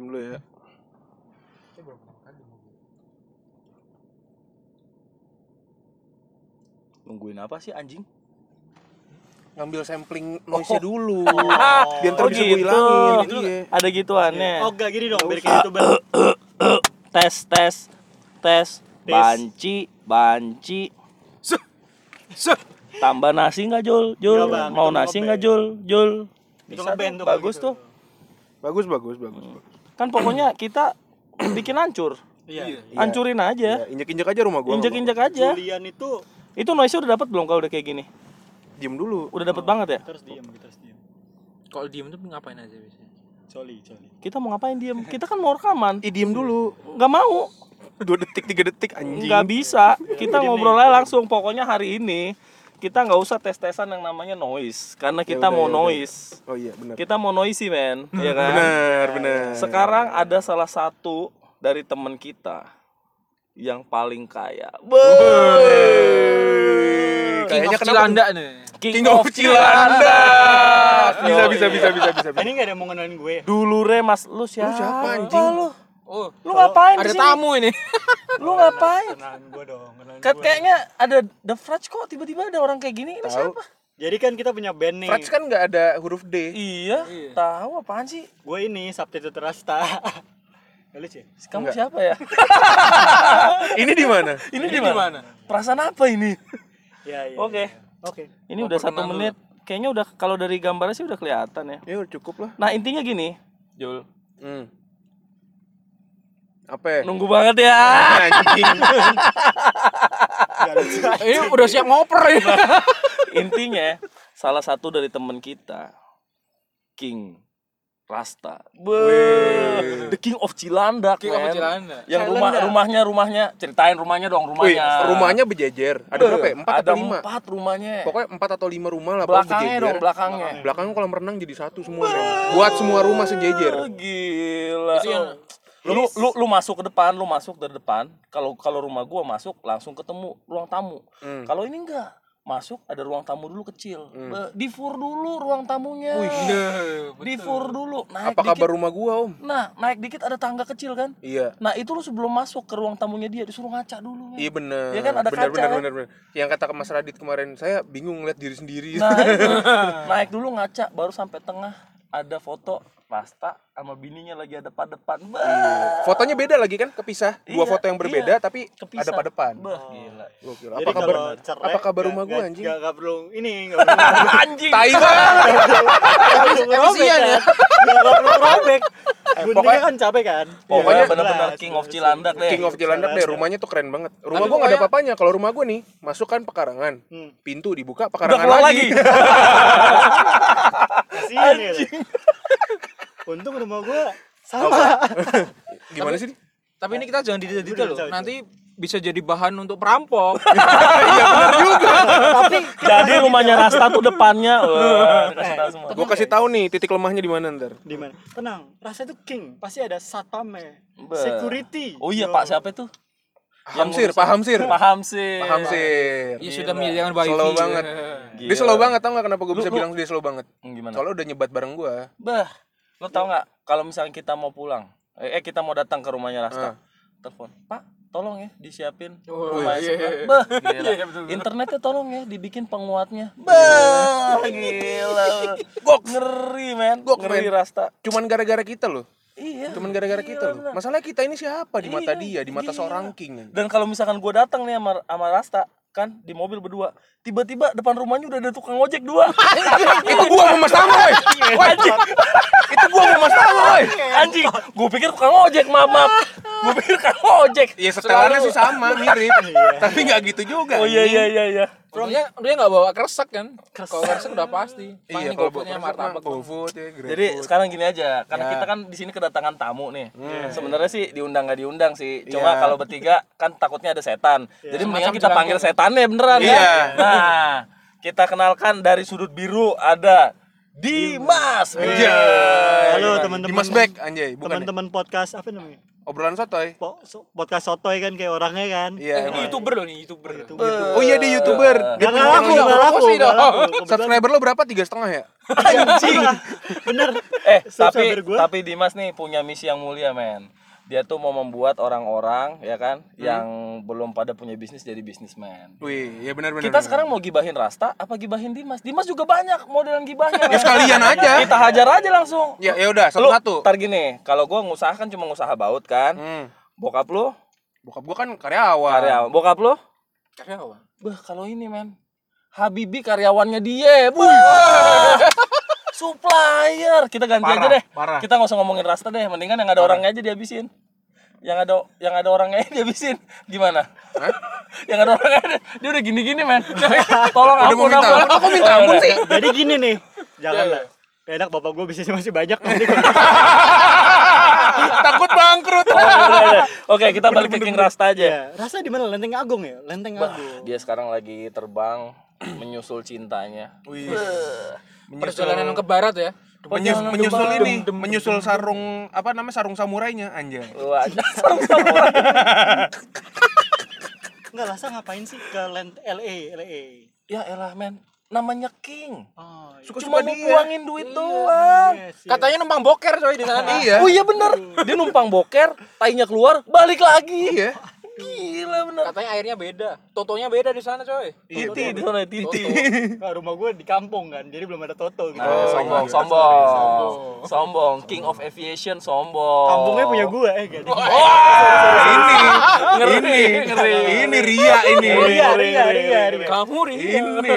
Diem dulu ya. Nungguin apa sih anjing? Ngambil sampling noise-nya Oh. dulu. Oh, Biar ntar bisa gue hilangin. Iya. Ada gituannya. Oh enggak gini dong, biar kayak youtuber. Tes tes tes. Banci, banci. Seh. Seh. Tambah nasi nggak Jul? Jul, Nggak, Bang, mau itu nasi nggak Jul? Jul. Itu Bisa ngeband tuh, bagus gitu. tuh. Bagus bagus bagus. bagus. Kan pokoknya kita bikin hancur. Iya. Iya. Hancurin aja. Iya, Injek-injek aja rumah gua. Injek-injek aja. Julian itu Itu noise udah dapat belum kalau udah kayak gini? Diem dulu. Udah dapat banget ya? terus diem, terus diem. Kalau diem tuh ngapain aja biasanya? Coli, coli. Kita mau ngapain diem? Kita kan mau rekaman. Ih diem dulu. Nggak mau. Dua detik tiga detik anjing. Nggak bisa. Kita ngobrol aja langsung. Pokoknya hari ini kita nggak usah tes-tesan yang namanya noise. Karena kita udah, mau ya udah. noise. Oh iya benar. Kita mau noisy men, ya kan? Benar benar. Sekarang ada salah satu dari teman kita yang paling kaya. King Kayaknya of kenapa? Cilanda nih. King of Cilanda. Bisa bisa bisa bisa bisa. bisa. Ini enggak ada yang mau ngenalin gue. ya? Dulu re mas, lu siapa? siapa, anjing? lu? Oh, Lu ngapain ada di sini? tamu ini. Lu ngapain? Kenalin gue dong, gue. kayaknya ada The Fratch kok tiba-tiba ada orang kayak gini. Ini Tahu. siapa? Jadi kan kita punya band nih. Frats kan nggak ada huruf D. Iya, tahu apaan sih? Gue ini substitute Rasta. Lucu ya? Kamu Enggak. siapa ya? Ini di mana? ini Ini di mana? Perasaan apa ini? Iya, iya. Oke. iya. Oke. Ini Oh, udah satu menit. Kayaknya udah kalau dari gambarnya sih udah kelihatan ya. Ya udah cukup lah. Nah intinya gini, Jul. Hmm. Apa? ya? Nunggu banget ya. Anjing. Ini udah siap ngoper ya. Intinya salah satu dari teman kita, King Rasta. Be, The King of Cilandak, King of man. Cilanda. Yang rumah rumahnya rumahnya ceritain rumahnya dong Wih, rumahnya. rumahnya berjejer. Ada berapa ya? Empat Ada atau lima? empat rumahnya. Pokoknya empat atau lima rumah lah. pokoknya belakangnya dong belakangnya. Belakang kolam renang jadi satu semua. Buat semua rumah sejejer. Oh, gila. Itu yang- lu, lu lu masuk ke depan, lu masuk dari depan. Kalau kalau rumah gua masuk langsung ketemu ruang tamu. Hmm. Kalau ini enggak. Masuk ada ruang tamu dulu kecil. Be- Di fur dulu ruang tamunya. Nah, Di fur dulu. Naik Apa dikit. kabar rumah gua, Om? Nah, naik dikit ada tangga kecil kan? Iya. Nah, itu lu sebelum masuk ke ruang tamunya dia disuruh ngaca dulu. men. Iya bener. Iya kan, ada bener, kaca, bener, kan? bener, bener. Yang kata ke Mas Radit kemarin, saya bingung ngeliat diri sendiri. Nah, itu. naik dulu ngaca baru sampai tengah ada foto Rasta sama bininya lagi ada depan. Bah. Fotonya beda lagi kan, kepisah. Dua Iya, foto yang berbeda iya. tapi Kepisah. ada pada depan. Bah, gila. Jadi Apa kabar? cerai, Apa kabar rumah gua nggak- anjing? nggak- nggak perlu ini, nggak perlu Anjing. Tai banget. Efisien ya. nggak perlu robek. Guntingnya pokoknya- kan capek kan. Pokoknya Iya, benar-benar King of. Cilandak deh. King of Cilandak deh, rumahnya tuh keren banget. Rumah gua nggak ada apa-apanya. Kalau rumah gua nih, masuk kan pekarangan. Hmm. Pintu dibuka, pekarangan lagi. lagi. Kasihan ya. Untung rumah gua sama. Gimana sih? Tapi ini kita jangan detail-detail loh. Nanti bisa jadi bahan untuk perampok. Tapi Jadi rumahnya Rasta tuh depannya. Wah, kasih tahu semua. Gua kasih tahu nih titik lemahnya di mana ntar. di mana? Tenang, rasa itu king, pasti ada satpamnya. Security. Oh iya. Pak siapa itu? Hamsir, paham sir. Paham sih. Paham sir. Iya sudah menyediakan wifi. Slow banget. Dia slow banget tau gak kenapa gue bisa bilang dia slow banget? Gimana? Soalnya udah nyebat bareng gua. Bah, lo tau nggak kalau misalnya kita mau pulang, eh, eh, kita mau datang ke rumahnya Rasta, Ah. telepon, Pak, tolong ya disiapin Oh, iya, sebelah." iya. Bah, gila. Iya, iya, betul, betul. Internetnya tolong ya dibikin penguatnya. Bah, gila. Gok ngeri men, Gok, ngeri men. Rasta. Cuman gara-gara kita loh. Iya. Cuman gara-gara kita loh. Masalahnya kita ini siapa di mata dia, Iya, di mata gila. seorang king. Dan kalau misalkan gue datang nih sama, sama Rasta, kan di mobil berdua, tiba-tiba depan rumahnya udah ada tukang ojek dua. Itu gua sama Mas Tama, woy. Woy, Itu gua sama Mas Tama, woy. Anjing, gue pikir tukang ojek, maaf, maaf. Gue pikir tukang ojek. Ya setelannya sih sama, mirip. Tapi nggak gitu juga. Oh iya iya iya iya. Dia dia nggak bawa kresek kan? Kalau kresek udah pasti. Iya, kalau bawa martabak. GoFood ya. Jadi sekarang gini aja, karena Ya. kita kan di sini kedatangan tamu nih. Sebenarnya sih diundang nggak diundang sih. Cuma Iya. kalau bertiga kan takutnya ada setan. Jadi mendingan kita panggil setannya beneran Iya. ya. Nah, kita kenalkan dari sudut biru ada Dimas. Anjay. Halo, teman-teman. Dimas Beck anjay, bukan. ya? Teman-teman podcast apa namanya? Obrolan sotoy. Po- so- podcast sotoy kan kayak orangnya kan. Iya. Eh, emang. ini youtuber loh nih, youtuber. Gitu, Eh, gitu. Oh iya dia youtuber. Dia Gak punya gak laku, Subscriber lo berapa? Tiga setengah ya? Anjing. Bener. Eh, tapi tapi Dimas nih punya misi yang mulia, men. Dia tuh mau membuat orang-orang ya kan yang belum pada punya bisnis jadi bisnismen. Wih, ya benar benar. Kita benar. sekarang mau gibahin Rasta apa gibahin Dimas? Dimas juga banyak modelan gibahnya. ya sekalian aja. Kita hajar aja langsung. Ya ya udah satu-satu. Ntar gini, kalau gua ngusaha kan cuma ngusaha baut kan. Hmm. Bokap lu Bokap gua kan karyawan. karyawan. Bokap lu? Karyawan. Bah, kalau ini men. Habibi karyawannya dia. Buh. Supplier. Kita ganti Parah, aja deh. parah. Kita nggak usah ngomongin Rasta deh. Mendingan yang ada orangnya aja dihabisin. Yang ada yang ada orangnya dihabisin. Gimana? yang ada orangnya dia udah gini-gini men. Tolong Udah ampun minta ampun. Kok minta ampun sih? Jadi gini nih. Jangan lah. Gak enak bapak gue bisnisnya masih banyak. Takut bangkrut. Oke, kita balik ke King Rasta aja. Ya, rasa di mana? Lenteng Agung ya? Lenteng Agung. Dia sekarang lagi terbang menyusul cintanya. Wih. Perjalanan ke barat ya. Menyusul ini, menyusul sarung apa namanya sarung samurainya anjay. Wah, sama-sama. Enggak, rasa ngapain sih ke Lent LA, LA? Ya elah men, namanya King. Oh, iya. Suka-suka Cuma mau dia. buangin duit doang. Yes, yes. Katanya numpang boker coy di sana. Iya. Oh iya bener, dia numpang boker, tainya keluar, balik lagi. Iya. Gila bener. Katanya airnya beda. Totonya beda di sana coy. Titi di sana titi. Nah, rumah gue di kampung kan, jadi belum ada Toto gitu. Ah, sombong, iya. sombong, sombong, King of Aviation sombong. Kampungnya punya gue, eh gak di ini Ngeri, ini ngeri. ini Ria ini. Ria, Ria, Ria, Ria. Kamu ri. Ini.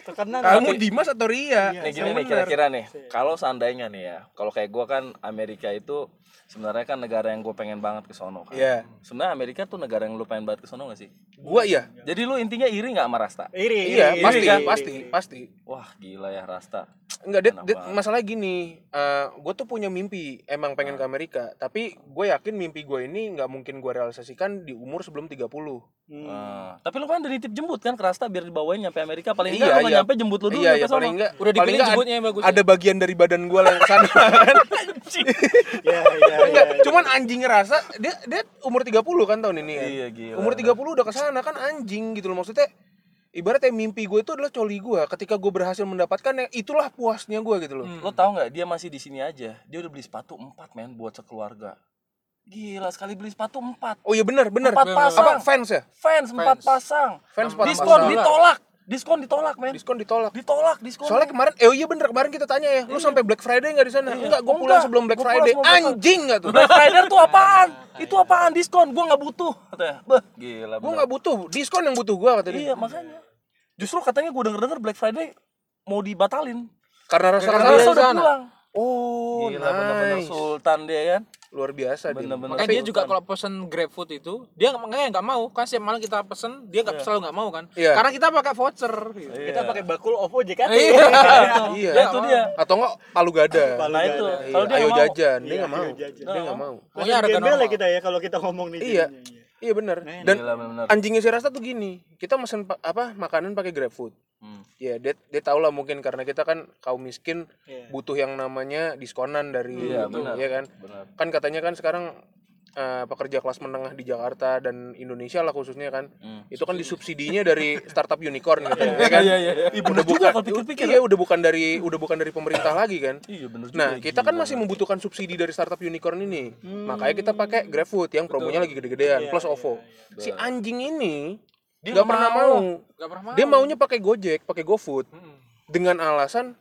Terkenal. Kamu Dimas atau Ria? Nih gini nih kira-kira nih, kalau seandainya nih ya, kalau kayak gua kan Amerika itu sebenarnya kan negara yang gue pengen banget ke sono kan. Iya. Sebenarnya Amerika tuh negara yang lu pengen banget ke sono gak sih? Gua iya. Jadi lu intinya iri nggak sama Rasta? Iri, Iya, iri, pasti iri, kan? iri, Pasti, iri. pasti. Wah gila ya Rasta. Enggak, Dit, banget. masalah gini, eh gue tuh punya mimpi, emang pengen ke Amerika, tapi gue yakin mimpi gue ini nggak mungkin gue realisasikan di umur sebelum 30 Hmm. Ah, tapi lu kan udah nitip jembut kan ke Rasta biar dibawain nyampe Amerika paling Iya, enggak lu nggak iya. nyampe jembut lu dulu Iya, iya, paling enggak Udah paling dipilih enggak jemputnya yang bagus. Ada bagian dari badan gue yang ke sana kan. Iya, iya, iya. cuman anjing ngerasa dia dia umur 30 kan tahun ini kan. Iya, gila. Umur 30 udah ke sana kan anjing gitu loh maksudnya. Ibaratnya mimpi gue itu adalah coli gue. Ketika gue berhasil mendapatkannya, itulah puasnya gue gitu loh. Lo tau nggak dia masih di sini aja. Dia udah beli sepatu empat men buat sekeluarga. Gila sekali beli sepatu empat. Oh iya benar, benar. Empat pasang. Apa fans ya? Fans empat pasang. Fans empat Diskon pasang. ditolak. Diskon ditolak men. Diskon ditolak. Ditolak diskon. Soalnya kemarin, eh oh iya bener kemarin kita tanya ya, lu sampai Black Friday nggak di sana? Enggak, gue pulang Enggak, sebelum Black gua pulang Friday. sebelum Black Friday. Anjing nggak tuh? Black Friday tuh apaan? Itu apaan diskon? Gua nggak butuh. Katanya. Bah, gila. Gue nggak butuh, diskon yang butuh gue kata dia. Iya makanya. Justru katanya gue denger denger Black Friday mau dibatalin. Karena rasa Karena rasa Rasa udah sana. pulang. Oh, Gila bener-bener nice. sultan dia kan. Luar biasa dia. Bener-bener. Makanya dia juga kalau pesen GrabFood itu dia makanya nggak mau kan setiap malam kita pesen dia nggak selalu nggak mau kan Iya. karena kita pakai voucher gitu. Kita pakai bakul OVO JKT. Iya. Iya. Ya, itu dia. Atau enggak palu gada. Palu Nah itu. Iya, Kalau dia ayo nggak mau. jajan, dia Iya, nggak mau. ayo jajan. Dia nggak mau. Pokoknya ya normal. kita ya kalau kita ngomong nih. Iya. Iya. Bener. Nah, Dan Gila bener. anjingnya si Rasta tuh gini, kita mesen pa- apa makanan pakai GrabFood. Hmm. Ya, dia dia tahu lah mungkin karena kita kan kaum miskin Iya. butuh yang namanya diskonan dari Iya, itu, benar. ya kan? Benar. Kan katanya kan sekarang eh, pekerja kelas menengah di Jakarta dan Indonesia lah khususnya kan. Hmm. Itu kan disubsidinya dari startup unicorn katanya, ya kan? Iya iya iya. Udah juga bukan pikir-pikir. Iya, udah bukan dari udah bukan dari pemerintah lagi kan. Iya bener juga. Nah, kita kan masih membutuhkan subsidi dari startup unicorn ini. Makanya kita pakai GrabFood yang promonya lagi gede-gedean plus OVO. Si anjing ini Dia nggak pernah mau. Nggak pernah mau. Dia maunya pakai Gojek, pakai GoFood. Dengan alasan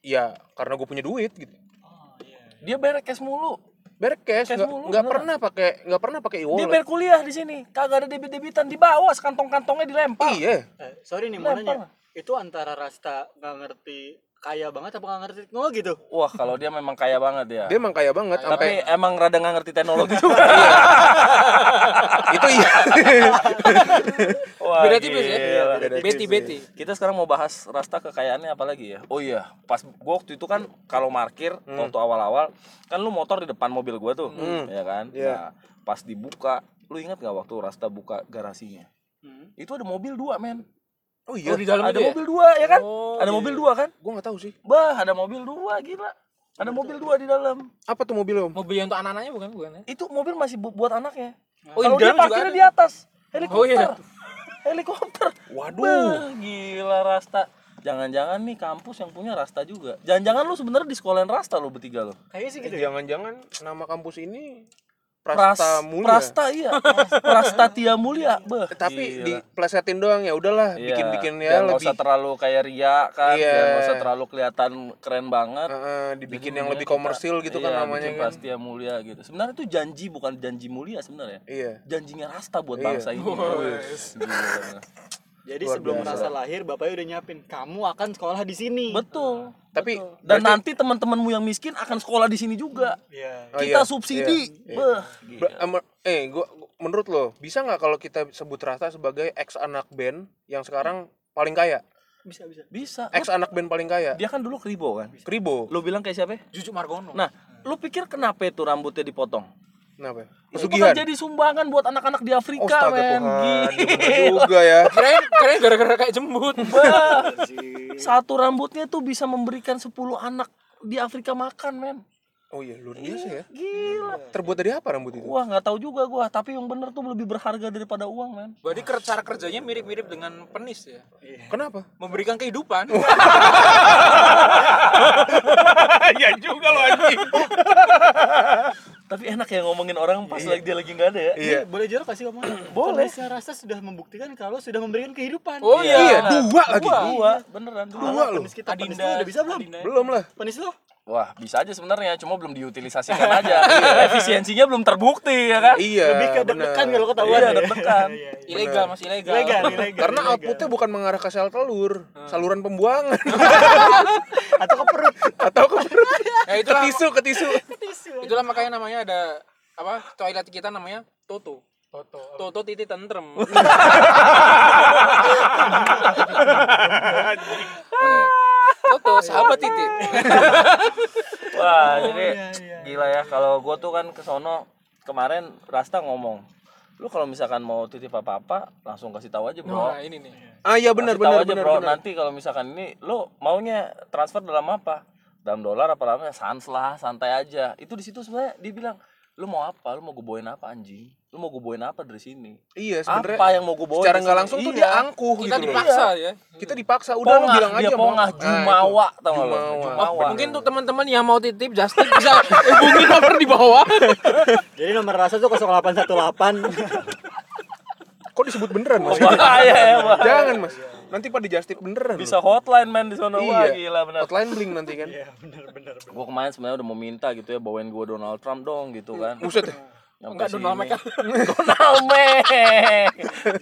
ya karena gue punya duit gitu. dia bayar cash mulu. Bayar cash, Cash nggak nggak pernah pakai nggak pernah pakai Dia e-wallet. bayar kuliah di sini. Kagak ada debit-debitan di bawah, kantong-kantongnya dilempar. Iya. Eh, sorry nih mau nanya. Itu antara Rasta nggak ngerti kaya banget apa nggak ngerti teknologi tuh? Wah, kalau dia memang kaya banget ya. Dia emang kaya banget Tapi sampai emang rada nggak ngerti teknologi juga. itu iya. Wah, Beda tipis ya. Beda Beti tipis, beti. Kita sekarang mau bahas Rasta kekayaannya apa lagi ya? Oh iya, pas gua waktu itu kan kalau parkir waktu awal-awal kan lu motor di depan mobil gua tuh, ya kan? Iya. Nah, pas dibuka, lu ingat gak waktu Rasta buka garasinya? Hmm. Itu ada mobil dua, men. Oh iya. Oh, di dalam ada ya? mobil dua ya kan? Oh, ada iya, mobil dua kan? Gua nggak tahu sih. Bah, ada mobil dua gila. Ada mobil dua di dalam. Apa tuh mobil om? Mobil yang untuk anak-anaknya bukan bukan ya? Itu mobil masih bu- buat anaknya. Oh, Kalau di dia dalam juga parkirnya di atas. Helikopter. Oh, iya. Helikopter. Waduh. Bah, gila Rasta. Jangan-jangan nih kampus yang punya Rasta juga. Jangan-jangan lu sebenarnya di sekolahan Rasta lu bertiga lu. Kayaknya sih Eh, gitu ya. Jangan-jangan nama kampus ini Pras- Prasta Mulia. Prasta iya. Prasta Tia Mulia. Bah, Eh, Tapi diplesetin doang ya udahlah, Iya, bikin-bikin biar ya nggak lebih usah terlalu kayak ria kan, Iya. nggak usah terlalu kelihatan keren banget. Heeh, dibikin Jadi yang lebih mendingan kita- komersil gitu kan iya, namanya bikin kan. Prastia Mulia gitu. Sebenarnya itu janji bukan janji mulia sebenarnya. Iya. Janjinya Rasta buat Iya. bangsa ini. Gila. Jadi Luar sebelum biasa. merasa lahir bapaknya udah nyiapin kamu akan sekolah di sini. Betul. Tapi Dan berarti- nanti teman-temanmu yang miskin akan sekolah di sini juga. Iya. Oh, kita iya, subsidi. iya, iya. Beh, Ber- gila. em- eh gua gua- menurut lo bisa nggak kalau kita sebut Rasta sebagai ex anak band yang sekarang paling kaya? Bisa bisa. Bisa. Ex anak band paling kaya. Dia kan dulu kribo kan. Kribo. Lu bilang kayak siapa? Jujuk Margono. Nah, lu pikir kenapa itu rambutnya dipotong? Kenapa? ya? Itu Pesugihan. bakal jadi sumbangan buat anak-anak di Afrika, astaga men. Tuhan, ya bener juga ya. keren keren gara-gara kayak jembut. Bah, satu rambutnya tuh bisa memberikan 10 anak di Afrika makan, men. Oh iya, luar biasa ya. Gila. Terbuat dari apa rambut itu? Wah, nggak tahu juga gua, tapi yang bener tuh lebih berharga daripada uang, men. Berarti cara kerjanya mirip-mirip dengan penis ya. Kenapa? Memberikan kehidupan. ya juga lo anjing. Tapi enak ya ngomongin orang pas lagi dia lagi nggak ada ya. Iya. Boleh jorok kasih ngomong? Boleh. Penisnya rasa sudah membuktikan kalau sudah memberikan kehidupan. Oh Iya, iya. dua lagi. Dua, beneran dua. Dua lo. Penis kita penis Adinda lu udah bisa belum? Adinda. Belum lah. Penis lo? Wah, bisa aja sebenarnya, cuma belum diutilisasikan aja. Efisiensinya belum terbukti ya kan? Iya. Lebih ke deg-degan kalau ketahuan. Iya, ya. deg-degan. Iya, iya. Ilegal masih ilegal. Ilegal, ilegal. Karena ilegal. outputnya bukan mengarah ke sel telur, saluran pembuangan atau ke perut. atau ke perut. Ya ke itulah tisu, ke tisu. itulah makanya namanya ada apa toilet kita namanya Toto. Toto. Toto titik tentrem. Toto sahabat titik. Wah, jadi gila ya kalau gua tuh kan ke sono kemarin Rasta ngomong, lu kalau misalkan mau titip apa-apa langsung kasih tahu aja, Bro. Nah, ini nih. Ah iya benar benar aja, benar. Bro. benar. Nanti kalau misalkan ini lu maunya transfer dalam apa? Dalam dolar apa dalam sans lah, santai aja. Itu di situ sebenarnya dia bilang, lu mau apa? Lu mau gue bawain apa anjing? Lu mau gue bawain apa dari sini? Iya sebenarnya. Apa yang mau gue bawain? Secara nggak langsung tuh Iya. dia angkuh Kita gitu loh. dipaksa ya. Kita dipaksa udah lu Pongah, bilang dia aja mau. pongah, Nah, itu. jumawa tau gak lu? Jumawa. Jumawa. Mungkin tuh teman-teman yang mau titip just tip bisa hubungi nomor di bawah. Jadi nomor rasa tuh 0818. Kok disebut beneran mas? Bahaya ya, bahaya. Jangan mas. Nanti pada justip beneran. Bisa hotline man di wah Iya. gila benar. Hotline bling nanti kan. Iya, bener bener. Gue kemarin sebenarnya udah mau minta gitu ya bawain gue Donald Trump dong gitu kan. Buset ya. Enggak. Donald Mac. Donald Mac.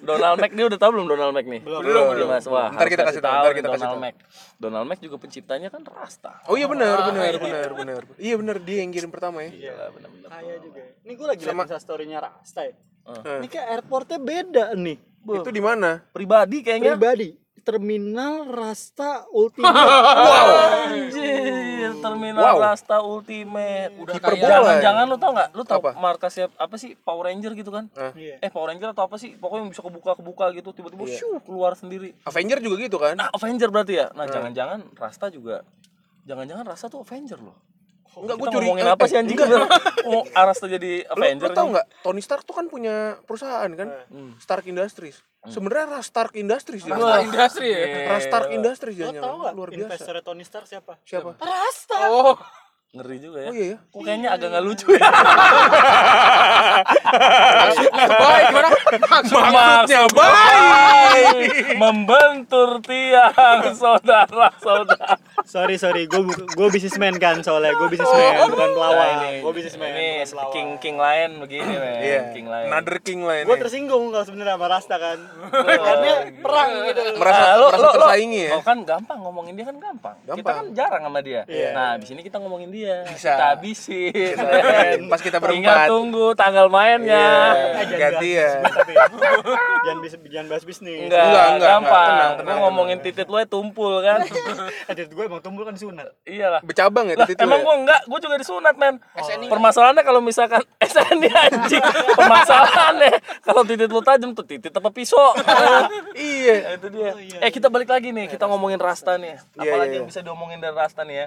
Donald Mac dia udah tahu belum Donald Mac nih? Belum, belum, Belum, Mas. Wah, Ntar harus kita kasih tahu, ntar kita kasih Donald tahu. Mac. Donald Mac juga penciptanya kan Rasta. Oh iya benar benar benar benar. Iya benar dia yang kirim pertama ya. Gila benar-benar. Kaya juga. Ini gue lagi liat Insta story-nya Rasta ya. Eh. Ini kayak airportnya beda nih. Itu di mana? Pribadi kayaknya. Pribadi. Terminal Rasta Ultimate. Anjir, terminal Wow. Rasta Ultimate. Udah Hiperbola kayak jangan ya? jangan lu tau nggak? Lu tau Apa? markasnya apa sih Power Ranger gitu kan? Iya. Eh Power Ranger atau apa sih? Pokoknya yang bisa kebuka-kebuka gitu tiba-tiba shoo, keluar sendiri. Avenger juga gitu kan? Nah, Avenger berarti ya. Nah, jangan-jangan Rasta juga jangan-jangan Rasta tuh Avenger loh. Enggak gue curi. ngomongin eh, apa sih eh, anjing? enggak. Mau Rasta jadi Lu, Avenger lu tau nggak Tony Stark tuh kan punya perusahaan kan Stark Industries sebenarnya Rastark Industries dia Rasta industri ya. Rastark Industries Lo tau gak luar biasa investornya Tony Stark siapa? siapa Rasta. Oh, Ngeri juga ya. oh iya ya Kok kayaknya agak nggak lucu ya. maksudnya baik gimana? maksudnya baik Membentur tiang saudara-saudara. Sorry sorry, gue gue bisnismen kan soalnya gue bisnismen bukan pelawak. Gue bisnismen. Ini king king lain begini men. iya King lain. another king lah Gue ini tersinggung kalau sebenarnya sama Rasta kan. Karena perang gitu. merasa Ah, lo, merasa lo, lo, tersaingi ya lo kan gampang ngomongin dia kan gampang. Kita Gampang. kan jarang sama dia. Iya. Nah, di sini kita ngomongin dia. Bisa. Kita habisin. pas kita Ingat berempat tunggu tanggal mainnya. Eh, jangan ganti ya jangan bis, jangan bahas bisnis. Enggak, Enggak, enggak, gampang. enggak. Tenang, tenang, ngomongin titit lu ya tumpul kan. Edit gue emang tumbul kan sunat. Iyalah. bercabang ya itu emang ya? gua enggak, gua juga disunat, men. SNI. Permasalahannya kalau misalkan nih anjing permasalahannya kalau titik lu tajam tuh titik apa pisau iya Ya, itu dia eh kita balik lagi nih kita ngomongin Rasta nih Iya, apalagi iya, yang bisa diomongin dari Rasta nih ya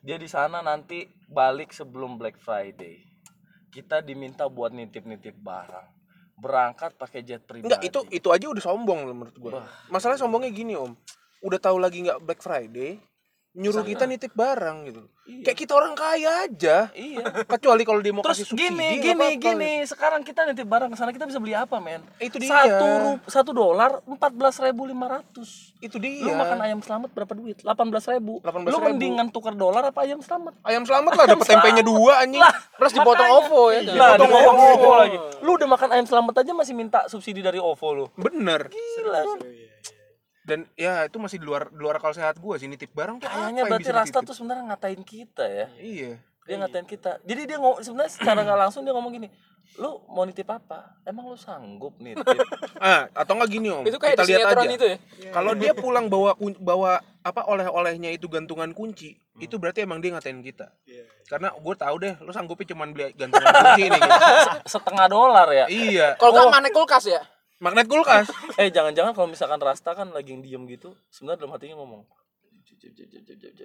dia di sana nanti balik sebelum Black Friday. Kita diminta buat nitip-nitip barang. Berangkat pakai jet pribadi. Enggak, itu itu aja udah sombong menurut gua. Masalah sombongnya gini, Om. Udah tahu lagi nggak Black Friday, nyuruh kita nitip barang gitu. Kayak kita orang kaya aja. iya Kecuali kalau dia mau Terus kasih subsidi, gini, gini, apa-apa. gini. Sekarang kita nitip barang ke sana kita bisa beli apa, men? Itu dia. Satu satu dolar empat belas ribu lima ratus. Itu dia. Lu makan ayam selamat berapa duit? Delapan belas ribu. 18.000. Lu mendingan tukar dolar apa ayam selamat? Ayam selamat lah dapat tempenya dua anjing. Lah, Plus dipotong makanya. OVO ya. Nah, Dipotong dipotong OVO. OVO lagi. Lu udah makan ayam selamat aja masih minta subsidi dari OVO lu. Bener. Gila. Dan ya itu masih di luar di luar akal sehat gua sih nitip barang tuh Kayaknya berarti bisa Rasta dititip? tuh sebenarnya ngatain kita ya. Iya. Dia ngatain kita. Jadi dia ngomong sebenarnya secara nggak langsung dia ngomong gini, "Lu mau nitip apa? Emang lu sanggup nitip?" Ah, atau enggak gini, Om. Itu kayak kita di lihat aja. itu ya. Kalau dia pulang bawa bawa apa oleh-olehnya itu gantungan kunci, itu berarti emang dia ngatain kita. Iya. Karena gue tahu deh, lo sanggupnya cuma beli gantungan kunci ini. Gitu. Setengah dolar ya. iya. Kalau nggak magnet kulkas ya. Magnet kulkas. eh jangan-jangan kalau misalkan Rasta kan lagi diem gitu sebenarnya dalam hatinya ngomong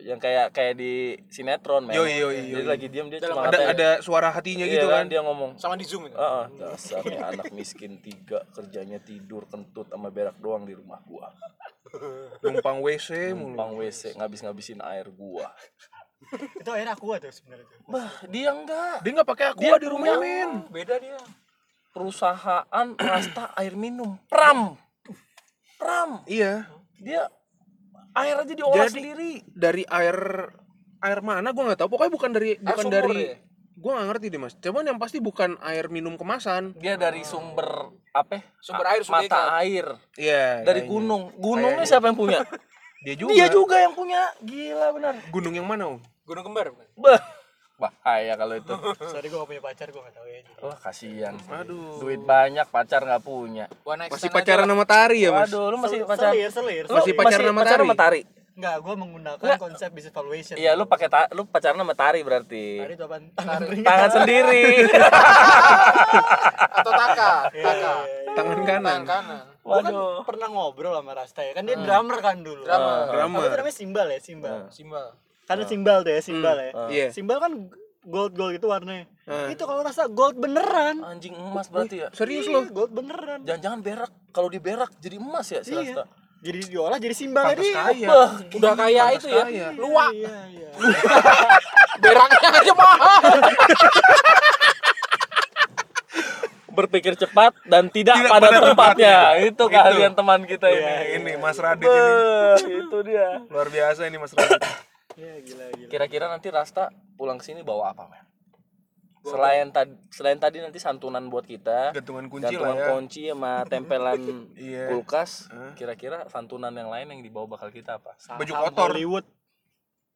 yang kayak kayak di sinetron men Yoi, yoi, jadi yoi. lagi diem dia Dalam cuma ada ada suara hatinya iya gitu kan. dia ngomong Sama di zoom itu. ah dasarnya anak miskin tiga kerjanya tidur kentut sama berak doang di rumah gua Numpang WC mulu. numpang WC ngabis-ngabisin air gua Itu akhirnya aku tuh sebenarnya bah dia enggak Dia nggak pakai Dia aqua di rumah, men. Beda dia. Perusahaan Rasta air minum Pram Pram Iya. dia air aja diolah Jadi- sendiri Dari air air mana gua nggak tahu. Pokoknya bukan dari bukan sumur dari dia. gua nggak ngerti deh, Mas. Cuman yang pasti bukan air minum kemasan. dia dari sumber apa? Sumber air, sumber mata ikan. air Iya. dari kayaknya. gunung. Gunungnya Kayaknya. siapa yang punya? Dia juga. Dia juga yang punya. Gila benar. Gunung yang mana, Om? Gunung kembar bukan? Bah, bahaya kalau itu. Sorry gue gak punya pacar, gue gak tau ya. Wah, kasihan. Aduh. Duit banyak, pacar nggak punya. Masih pacaran aja sama Tari ya, Mas? Waduh, lu masih pacaran. Selir, selir. Lu Masih pacaran sama Tari? sama Tari? Enggak, gue menggunakan Nggak. konsep business valuation. Iya, lu pakai ta- lu pacaran sama Tari berarti. Tadi tuh apaan? Tangan ringan. Tangan sendiri. Atau taka, Iya, taka. iya, iya. Tangan kanan. Tangan kanan. Gua kan Waduh. pernah ngobrol sama Rasta ya. Kan dia drummer kan dulu. Drummer. Drummer. Apa itu namanya simbal ya, simbal. Simbal. Karena simbal tuh ya, simbal ya. Iya. Simbal kan gold gold itu warnanya. Hmm. Itu kalau Rasta gold beneran. Anjing emas berarti ya. Serius Iya, lo? gold beneran. Jangan-jangan berak. Kalau di berak jadi emas ya si Iya. Rasta. Jadi diolah jadi simbalnya Pantes dia. kaya. Udah Pantes itu ya. kaya. Luak. Iya, iya. Beraknya aja mahal. berpikir cepat dan tidak, Tidak pada, pada tempatnya. tempatnya. Itu kalian teman kita ini. Nah, ini Mas Radit ini. Beuh, itu dia. Luar biasa ini Mas Radit. Iya, gila gila. Kira-kira nanti Rasta pulang sini bawa apa, men? Selain tadi selain tadi nanti santunan buat kita, Gantungan kunci gantungan lah ya. kunci sama tempelan Iya. kulkas, kira-kira santunan yang lain yang dibawa bakal kita apa? Saham Baju kotor. Hollywood.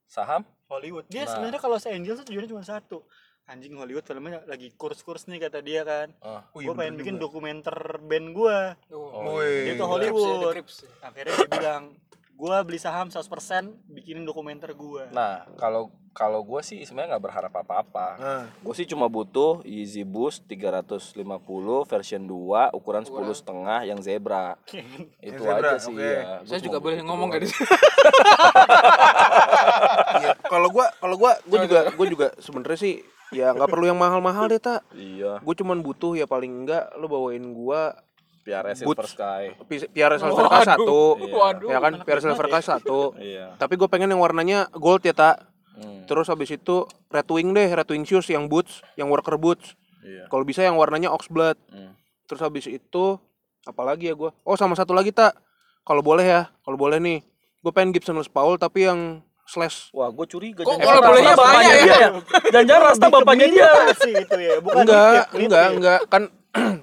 Saham? Hollywood. Dia Nah. sebenarnya kalau se Angel tuh tujuannya cuma satu. Anjing Hollywood filmnya lagi kurs-kurs nih kata dia kan. Oh. Oh, iya gue pengen bikin juga. dokumenter band gue. Oh, Woi. Dia tuh Crips ya, Hollywood. Crips. Akhirnya dia bilang, gue beli saham 100% bikinin dokumenter gue. Nah, kalau kalau gue sih sebenarnya nggak berharap apa-apa. Nah, Gue sih cuma butuh Easy Boost 350 version 2 ukuran 10 setengah yang zebra. Itu zebra, aja sih oke. ya. Saya juga boleh butuh ngomong gak di sini. iya. Kalau gua kalau gua gua juga gua juga sebenarnya sih ya nggak perlu yang mahal-mahal deh tak. Iya. Gue cuman butuh ya paling enggak lo bawain gua Piara Silver. Sky. pi- Piara Silver K satu. Waduh. Ya kan Piara Silver K satu. Iya. Tapi gue pengen yang warnanya gold ya tak. Hmm. Terus habis itu Red Wing deh, Red Wing shoes yang boots, yang worker boots. Iya. Kalau bisa yang warnanya Oxblood. Hmm. Terus habis itu apalagi ya gua Oh sama satu lagi tak. Kalau boleh ya, kalau boleh nih, gue pengen Gibson Les Paul tapi yang slash. Wah, gue curiga. Kok kalau bolehnya banyak bapaknya ya? dia ya? Jangan-jangan Rasta bapaknya dia. sih itu ya, bukan enggak, enggak, enggak kan.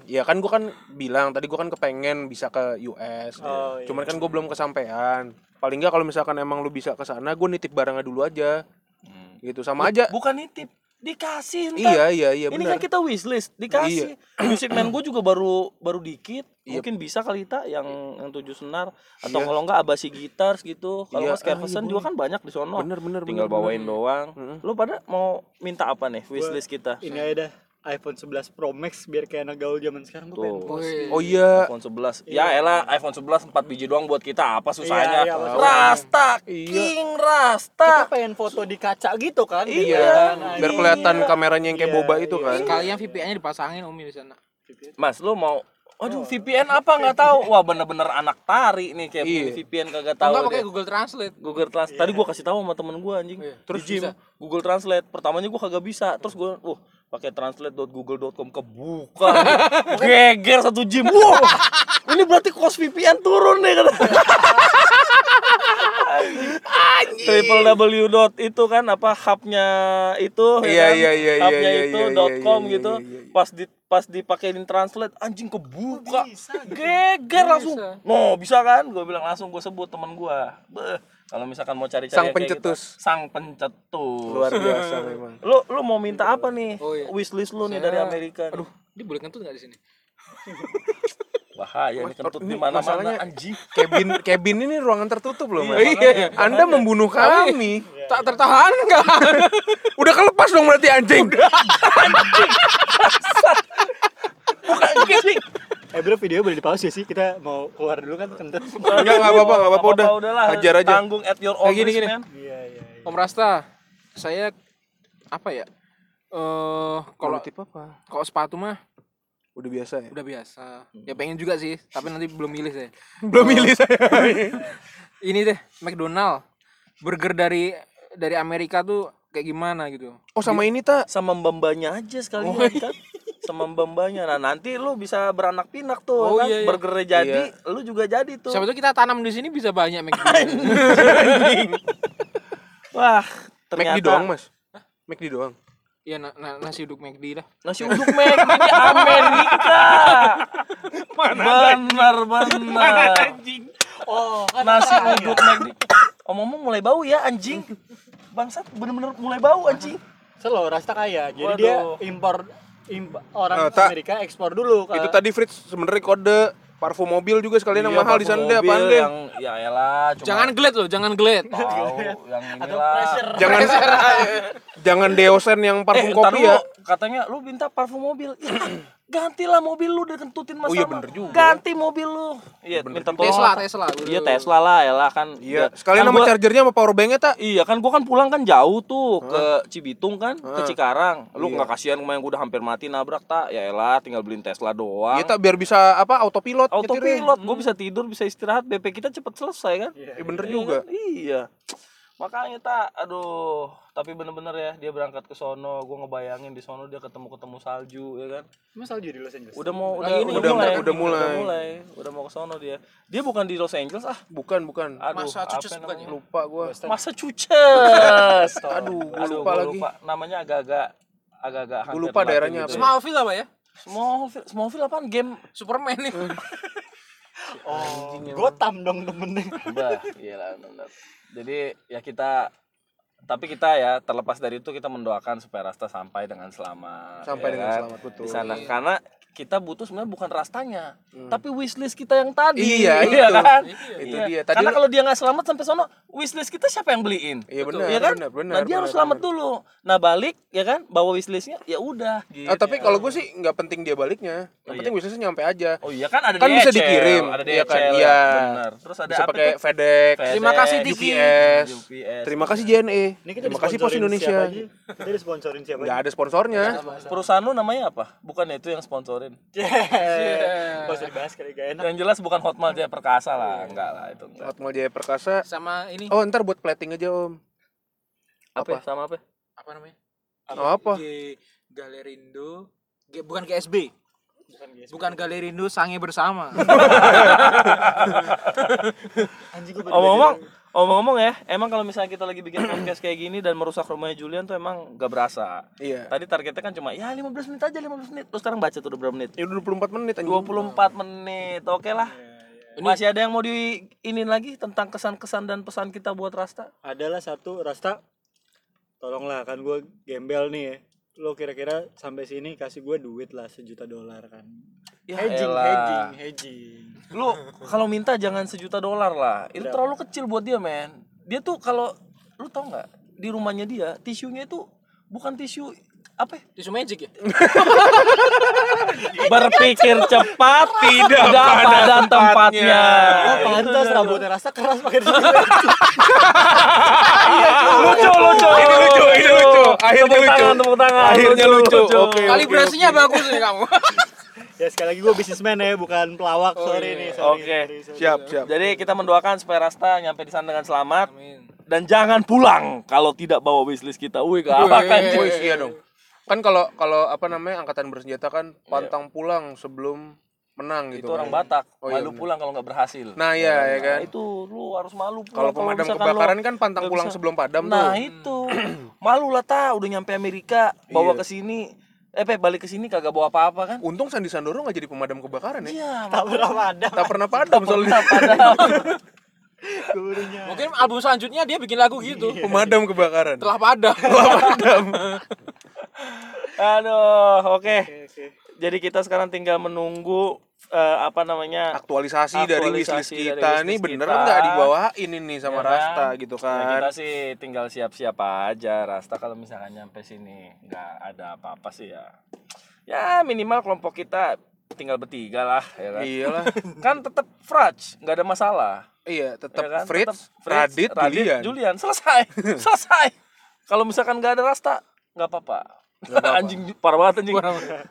Ya kan gue kan bilang tadi gue kan kepengen bisa ke US. Oh, iya. Cuman kan gue belum kesampaian. Paling enggak kalau misalkan emang lu bisa ke sana, gue nitip barangnya dulu aja. Hmm. Gitu sama aja. Bukan nitip, dikasih ntar. Iya, iya, iya Ini benar. kan kita wishlist, dikasih. Music man gue juga baru baru dikit. Iya. Mungkin bisa kali tak yang yang tujuh senar atau Iya. kalau enggak abasi gitar gitu. Kalau Iya, nggak Scare ah, iya, juga kan banyak di sono. Bener, bener, Tinggal bener, bawain doang. Mm-mm. Lu pada mau minta apa nih wishlist kita? Ini aja dah. iPhone 11 Pro Max biar kayak anak gaul zaman sekarang gue pengen Tuh. post. Wih. Oh iya. iPhone 11. Ya elah iPhone 11 4 biji doang buat kita apa susahnya? Iya, iya, maksudnya. Rasta, Iya. King Kita Rasta. pengen foto di kaca gitu kan Iya. Kan, Biar anjing. kelihatan kameranya yang kayak Iya, boba itu iya. kan. Sekalian VPN-nya dipasangin Umi di sana. Mas, lu mau Aduh, VPN apa nggak tahu. Wah, bener-bener anak tari nih kayak Iya. VPN kagak Tahu enggak pakai. Google Translate. Google Translate. Tadi gua kasih tahu sama temen gua anjing. Iya. Terus gym. Google Translate. Pertamanya gua kagak bisa. Terus gua, uh, pakai translate.google.com kebuka. Geger satu gym. Wah. Ini berarti cost VPN turun nih kata. Triple W dot itu kan apa hubnya itu ya Iya, kan? iya, iya, iya, hubnya iya, itu iya, dot iya, com iya, gitu iya, iya. pas di pas dipakein translate anjing kebuka geger langsung no bisa kan gue bilang langsung gue sebut teman gue kalau misalkan mau cari-cari Sang gitu, pencetus. sang pencetus Luar biasa memang. lu lu mau minta apa nih Oh, iya. wishlist lu nih Saya- dari Amerika nih? Aduh, dia boleh kentut nggak di sini? bahaya nih kentut Ini di mana mana masalahnya- anjing Cabin cabin ini ruangan tertutup loh, Mas. Iya. Anda membunuh kami. Tak tertahan enggak? Udah kelepas dong berarti anjing. bukan anjing Eh bro video boleh di pause ya sih kita mau keluar dulu kan kentut Enggak, enggak apa-apa, enggak apa-apa udah. udahlah Hajar aja. tanggung at your own Kayak gini, risk, gini. Iya iya iya. Om Rasta, saya apa ya? Eh kalau tip apa? kalau sepatu mah Udah biasa ya. udah biasa. Ya pengen juga sih, tapi nanti belum milih saya. Belum milih saya. Ini deh, McDonald. Burger dari dari Amerika tuh kayak gimana gitu. Oh sama ini tak? sama mbambanya aja sekalian Oh, kan sama mbambanya nah nanti lu bisa beranak pinak tuh Oh, kan? iya, iya. burgernya jadi lu juga jadi tuh. Siapa tuh kita tanam di sini bisa banyak McDonald. wah McD ternyata doang, Mas. McD doang. Iya, na- na- nasi uduk McD dah. nasi uduk McD di Amerika. Benar benar. Oh kan nasi uduk McD omong-omong mulai bau ya anjing. Bangsat bener-bener mulai bau anjing. Selo Rasta kaya. Jadi Waduh. dia impor orang Nah, tak. Amerika ekspor dulu kan Itu tadi Fritz sebenarnya kode parfum mobil juga sekalian yang Iya, mahal di sana deh apaan deh. yang ya elah cuma Jangan gelet loh, jangan gelet. tahu yang atau inilah pressure Jangan jangan deosen yang parfum eh, kopi ya. katanya lu minta parfum mobil. Gantilah mobil lu udah kentutin Mas Oh iya, bener juga. Ganti mobil lu. Iya, minta tolong. Tesla? Tesla. Iya, Tesla lah, elah kan. Iya, Udah. sekalian Kan sama gua- chargernya sama power banknya tak? Iya kan gua kan pulang kan jauh tuh ke Cibitung kan, ke Hah. Cikarang. Lu Iya. nggak kasihan kemarin gua udah hampir mati nabrak tak? Ya elah, tinggal beliin Tesla doang. Iya tak biar bisa apa autopilot. Autopilot, gua bisa tidur, bisa istirahat, BP kita cepet selesai kan? Iya bener Iya juga. kan? Iya. Makanya tak, aduh, tapi bener-bener ya dia berangkat ke sono, gua ngebayangin di sono dia ketemu-ketemu salju ya kan. Emang salju di Los Angeles Udah mau Lagi udah, ini, udah, udah- mulai, udah mulai. udah mulai, udah mau ke sono dia. Dia bukan di Los Angeles ah. Bukan, bukan. Aduh, Massachusetts apa bukan namanya? Lupa gua. Massachusetts. Aduh, gua Aduh, lupa gua lagi. lupa. Namanya agak-agak agak-agak hampir lupa daerahnya gitu apa. ya. Smallville apa ya? Smallville, Smallville apaan? Game Superman nih. oh Gotham dong temennya Bah, iyalah benar. Jadi ya kita tapi kita ya terlepas dari itu kita mendoakan supaya Rasta sampai dengan selamat. Sampai ya dengan kan? selamat, betul. Di sana karena kita butuh sebenarnya bukan rastanya, tapi wishlist kita yang tadi. Iya, itu. kan? Itu Iya. dia. Tadi Karena kalau dia nggak selamat sampai sono, wishlist kita siapa yang beliin? Iya, benar, Iya kan? benar, benar, Nah, dia harus benar, selamat benar. dulu. Nah, balik ya kan, bawa wishlistnya, ya udah. Gitu. Ah, tapi kalau gue sih nggak penting dia baliknya. Yang Oh, penting bisnisnya nyampe aja. Oh iya kan ada Kan bisa DHL, dikirim. ada Iya DHL, kan? ya, Iya. benar. Terus ada Bisa apa pakai? FedEx, Terima kasih, FedEx, Tiki. UPS. UPS. Terima kasih JNE. ini kita Terima kasih Pos siapa Indonesia. aja? kita disponsorin siapa Nggak ada sponsornya. Perusahaan lu namanya apa? Bukan itu yang sponsorin. Yeah. Gak usah dibahas kali gak enak Yang jelas bukan Hotmail Jaya Perkasa lah, enggak lah itu enggak. Hotmail Jaya Perkasa. Sama ini Oh, ntar buat plating aja, Om. Apa? ya? Sama apa? apa namanya? Oh, apa? G Galerindo. G, bukan GSB. bukan guys Bukan Galerindo Sange bersama. anjing gue Omong-omong, omong-omong ya, emang kalau misalnya kita lagi bikin podcast kayak gini dan merusak rumahnya Julian tuh emang gak berasa. Iya. Tadi targetnya kan cuma ya 15 menit aja 15 menit. Terus sekarang baca tuh udah berapa menit? Ya udah 24 menit anjing. 24 menit. Oke lah. Masih ada yang mau di ini lagi tentang kesan-kesan dan pesan kita buat Rasta? adalah satu Rasta tolonglah kan gue gembel nih ya lo kira-kira sampai sini kasih gue duit lah sejuta dolar kan. Ya hedging elah. hedging hedging. Lu kalau minta jangan sejuta dolar lah. Itu terlalu kecil buat dia men. Dia tuh kalau lu tau nggak? Di rumahnya dia tisunya itu bukan tisu apa? Tisu magic ya? Berpikir cepat tidak pada, tempatnya. Oh, pantas rambutnya rasa keras pakai di sini. lucu lucu Ini lucu, ini lucu. Akhirnya tepuk lucu. tangan tepuk tangan Akhirnya lucu. Oke. Kalibrasinya bagus nih kamu. ya sekali lagi gue bisnismen ya, bukan pelawak. Oh, sorry iya. nih. Sorry, Oke. sorry, sorry. Siap, siap. jadi kita mendoakan supaya Rasta nyampe di sana dengan selamat Amin. dan jangan pulang kalau tidak bawa wishlist kita wih gak apa kan Oh, iya dong. Kan kalau kalau apa namanya angkatan bersenjata kan pantang pulang sebelum menang itu gitu. orang kan. Batak Oh, iya, malu bener. pulang kalau nggak berhasil Nah, iya ya kan. itu lu harus malu pulang Kalau pemadam kebakaran lo kan pantang pulang bisa. sebelum padam nah tuh. itu malu lah ta udah nyampe Amerika bawa Iya. ke sini eh Pe, balik ke sini kagak bawa apa-apa kan Untung Sandi Sandoro nggak jadi pemadam kebakaran ya. iya Tak pernah ada. Tak pernah padam soalnya. Gurunya. Mungkin album selanjutnya dia bikin lagu gitu. pemadam kebakaran. Telah padam. aduh oke oke. jadi kita sekarang tinggal menunggu eh, apa namanya Aktualisasi, dari Aktualisasi wishlist dari kita nih wishlist bener kita. nggak dibawain ini sama Ya kan? Rasta gitu Ya, kan. kita sih tinggal siap-siap aja Rasta kalau misalkan nyampe sini nggak ada apa-apa sih ya ya minimal kelompok kita tinggal bertiga lah ya kan Iyalah. kan tetap Fraj nggak ada masalah iya, tetap ya kan? Fritz, Fritz, Radit, Julian. Julian selesai selesai kalau misalkan nggak ada Rasta nggak apa-apa anjing parah banget anjing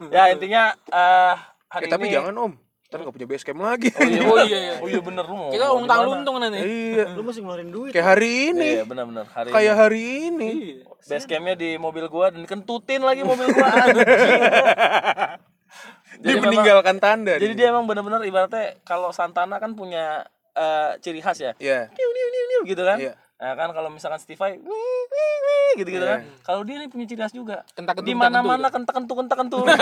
ya intinya eh hari Eh, tapi ini jangan Om. Ntar nggak punya base camp lagi. oh iya, Oh iya, iya. oh iya bener lu Kita di mana? luntung nanti. iya. Lu mesti ngeluarin duit. Kayak hari ini. iya benar-benar hari Kayak ini. hari ini. Base campnya di mobil gua dan kentutin lagi mobil gua. Dia memang- meninggalkan tanda. jadi dia emang benar-benar ibaratnya kalau Santana kan punya eh, ciri khas ya. Iya. Niu niu niu niu gitu kan. Iya. Nah kan kalau misalkan Stevie gitu gitu Iya. kan. Kalau dia nih punya ciri khas juga. Kentak-kentuk, Di mana-mana kentak-kentuk kentak-kentuk.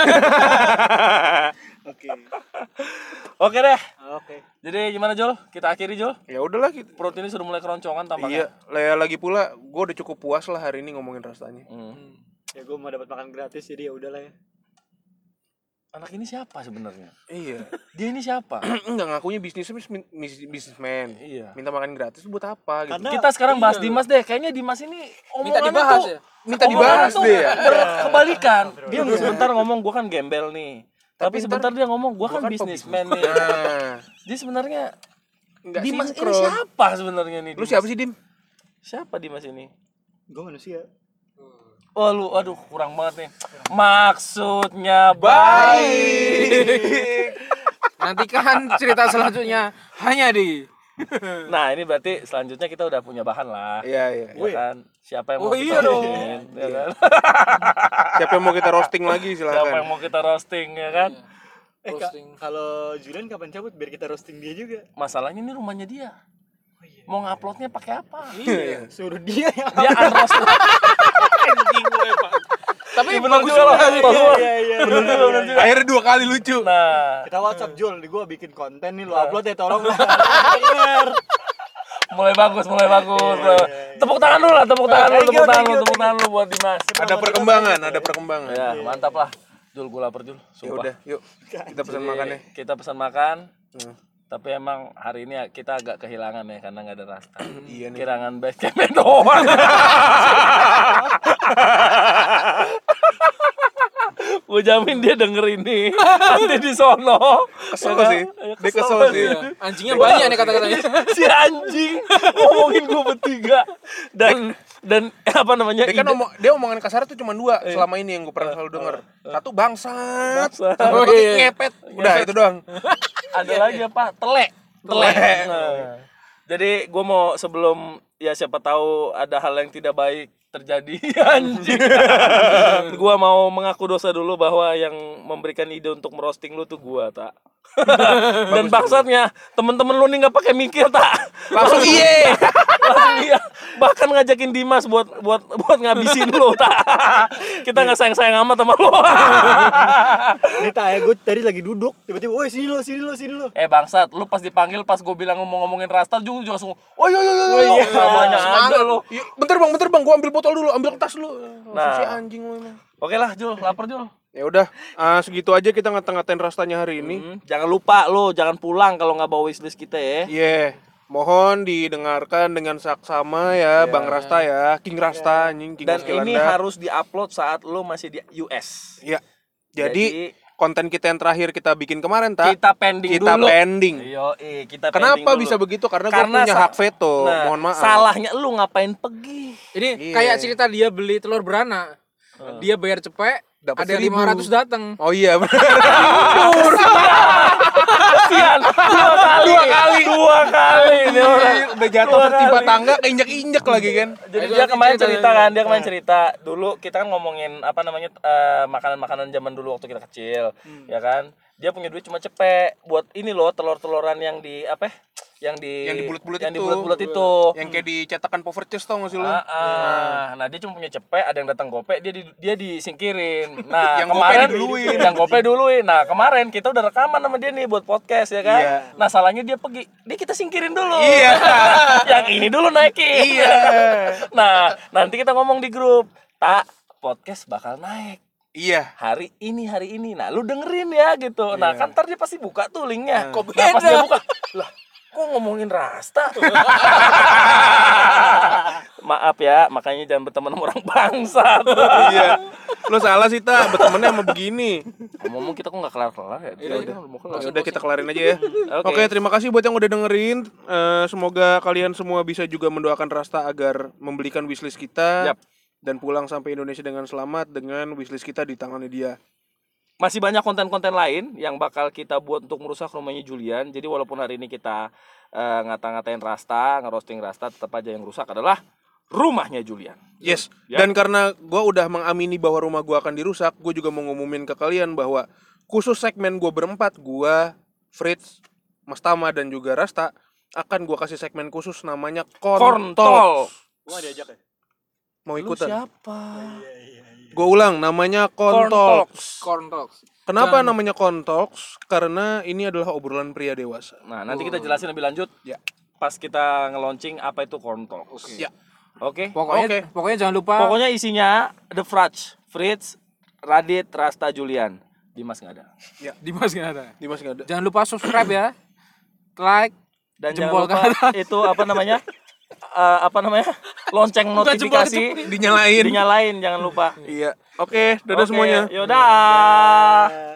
Oke. Oke deh. Oke. Jadi gimana Jol? Kita akhiri Jol. Ya udahlah gitu. Perut ini sudah mulai keroncongan Iya, tampaknya. lah lagi pula gue udah cukup puas lah hari ini ngomongin Rastanya. Hmm. Ya gue mau dapat makan gratis jadi ya udahlah ya. Anak ini siapa sebenarnya? Iya. Dia ini siapa? Enggak ngakunya bisnis bisnismen. Iya. Minta makan gratis buat apa gitu. Karena- Kita sekarang bahas Dimas deh. Kayaknya Dimas ini Minta omongannya dibahas tuh- ya. Minta dibahas deh ya. Berkebalikan. Dia sebentar ngomong gua kan gembel nih. Tapi, Tapi sebentar dia ngomong gua gua kan kan bisnismen nih. Nah, Dia sebenarnya enggak Dimas ini sinkron. siapa sebenarnya nih? Lu Dimas? siapa sih, Dim? Siapa Dimas ini? gue manusia. Oh lu, aduh kurang banget nih. Maksudnya baik. Nantikan cerita selanjutnya hanya di Nah ini berarti selanjutnya kita udah punya bahan lah. Iya, iya. Ya kan? Siapa yang Oh, mau kita iya dong. ya kan? Siapa yang mau kita roasting lagi Siapa yang mau kita roasting ya kan? Eh Kak, Posting. kalau Julian kapan cabut biar kita roasting dia juga. Masalahnya ini rumahnya dia. Mau nguploadnya pakai apa? Iya, suruh dia yang Dia unroasted. Tapi bener bagus juga. Bagus. Iya, iya. Bener juga, bener juga. Akhirnya dua kali lucu. Nah, Kita WhatsApp Jul, gue bikin konten nih lu upload ya tolong lah. Mulai bagus, mulai bagus. Tepuk tangan dulu lah, tepuk tangan dulu, Thank you, tepuk tangan you, tepuk tangan dulu buat Dimas. Ada perkembangan, ada perkembangan. Ya, mantap lah. Jul, gue lapar Jul. Ya udah, yuk. Kita pesan Jadi, makannya. Kita pesan makan. Tapi emang hari ini kita agak kehilangan ya karena nggak ada rasta. Iya nih. Kehilangan base doang. Gue jamin dia denger ini nanti di sono. Kesel Ya sih. Ya, Dia kesel sih. Iya. Anjingnya banyak nih kata-katanya. si anjing ngomongin gue bertiga dan dan apa namanya Dia kan omong, dia omongan kasar tuh cuma dua selama ini yang gue pernah selalu denger. Satu bangsat, Bangsat. satu Oh, iya. ngepet. Udah itu doang. ada lagi apa telek telek Nah. jadi gue mau sebelum ya siapa tahu ada hal yang tidak baik terjadi anjing. Gue mau mengaku dosa dulu bahwa yang memberikan ide untuk merosting lu tuh gue tak dan bangsatnya temen-temen lu nih nggak pakai mikir tak Langsung iye. langsung iya. Bahkan ngajakin Dimas buat buat buat ngabisin lu tak kita nggak sayang sayang amat sama lu. Ini tak ya gue tadi lagi duduk, tiba-tiba, woi sini lo, sini lo, sini lo. Eh bangsat, lu pas dipanggil pas gue bilang ngomong-ngomongin Rasta juga langsung, oh iya iya iya, iya. namanya ada lu. Yuk, Bentar bang, bentar bang, gua ambil botol dulu, ambil tas lu. Nah. Si anjing lu emang. Oke lah Jul, lapar Jul. Ya udah, ah, segitu aja kita ngata-ngatain rastanya hari ini. Hmm, Jangan lupa lu, jangan pulang kalau nggak bawa wishlist kita ya. Iya. Mohon didengarkan dengan saksama ya, Bang Rasta ya, King Rasta anjing King Dan Oskilanda. ini harus diupload saat lo masih di US. Ya. Jadi, konten kita yang terakhir kita bikin kemarin tak kita pending kita dulu. pending. Yo, kita pending Kenapa dulu. bisa begitu? Karena, gue Karena punya sa- hak veto. Nah, Mohon maaf. Salahnya lu ngapain pergi? Ini Iya. kayak cerita dia beli telur beranak. Dia bayar cepet, Dapat ada seribu. 500 datang. Oh iya benar. Kasihan. Dua kali. Dua kali. Dua kali ini orang. Udah jatuh kali. tangga keinjek-injek lagi kan. Jadi dia kemarin cerita kan, dia kemarin cerita dulu kita kan ngomongin apa namanya eh, makanan-makanan zaman dulu waktu kita kecil, ya kan? Dia punya duit cuma cepet buat ini loh telur-teluran yang di apa? Ya? Yang di Yang di bulat-bulat yang itu. di bulat-bulat itu. Yang kayak dicetakan chest tau gak sih lu? Ah, ah. Nah dia cuma punya cepet, ada yang datang gope, dia di, dia disingkirin. Nah Yang kemarin diduluin. yang gope duluin. Nah kemarin kita udah rekaman sama dia nih buat podcast ya kan. Iya. Nah salahnya dia pergi, dia kita singkirin dulu. Iya. yang ini dulu naikin. Iya. nah nanti kita ngomong di grup, tak podcast bakal naik Iya. hari ini hari ini. Nah lu dengerin ya gitu. Nah kan ntar dia pasti buka tuh linknya. Kok Nah, pas beda? dia buka, lah kok ngomongin rasta? Maaf ya, makanya jangan berteman sama orang bangsat. iya. Lu salah sih tak, bertemannya sama begini. Ngomong kita kok nggak kelar-kelar ya? Ya udah, kelar. Ya udah kita kelarin aja ya. Oke. Oke, terima kasih buat yang udah dengerin. Eh, semoga kalian semua bisa juga mendoakan Rasta agar membelikan wishlist kita Yap. dan pulang sampai Indonesia dengan selamat dengan wishlist kita di tangannya dia. Masih banyak konten-konten lain yang bakal kita buat untuk merusak rumahnya Julian. Jadi walaupun hari ini kita eh, ngata-ngatain Rasta, ngerosting Rasta, tetap aja yang rusak adalah rumahnya Julian. Yes. Ya. Dan karena gua udah mengamini bahwa rumah gua akan dirusak, gue juga mau ngumumin ke kalian bahwa khusus segmen gua berempat, gua, Fritz, Mas Tama dan juga Rasta akan gua kasih segmen khusus namanya Kontol. Kontol. Gua nggak diajak ya? Mau Lu ikutan? siapa? Gue ulang, namanya Kontol. Corn Talks. Kenapa namanya Kontox? Karena ini adalah obrolan pria dewasa. Nah, nanti kita jelasin lebih lanjut. Ya. Pas kita nge-launching apa itu corn talks. Ya. Oke. Pokoknya Oke. pokoknya jangan lupa Pokoknya isinya The Frats, Fritz, Radit, Rasta, Julian. Dimas nggak ada. Dimas nggak ada. Dimas nggak ada. Jangan lupa subscribe ya. Like, Dan Jempol jangan lupa itu apa namanya? Eh, apa namanya? Lonceng notifikasi Dinyalain. dinyalain jangan lupa. Iya. Oke, dadah Oke, semuanya. Yaudah. Eh,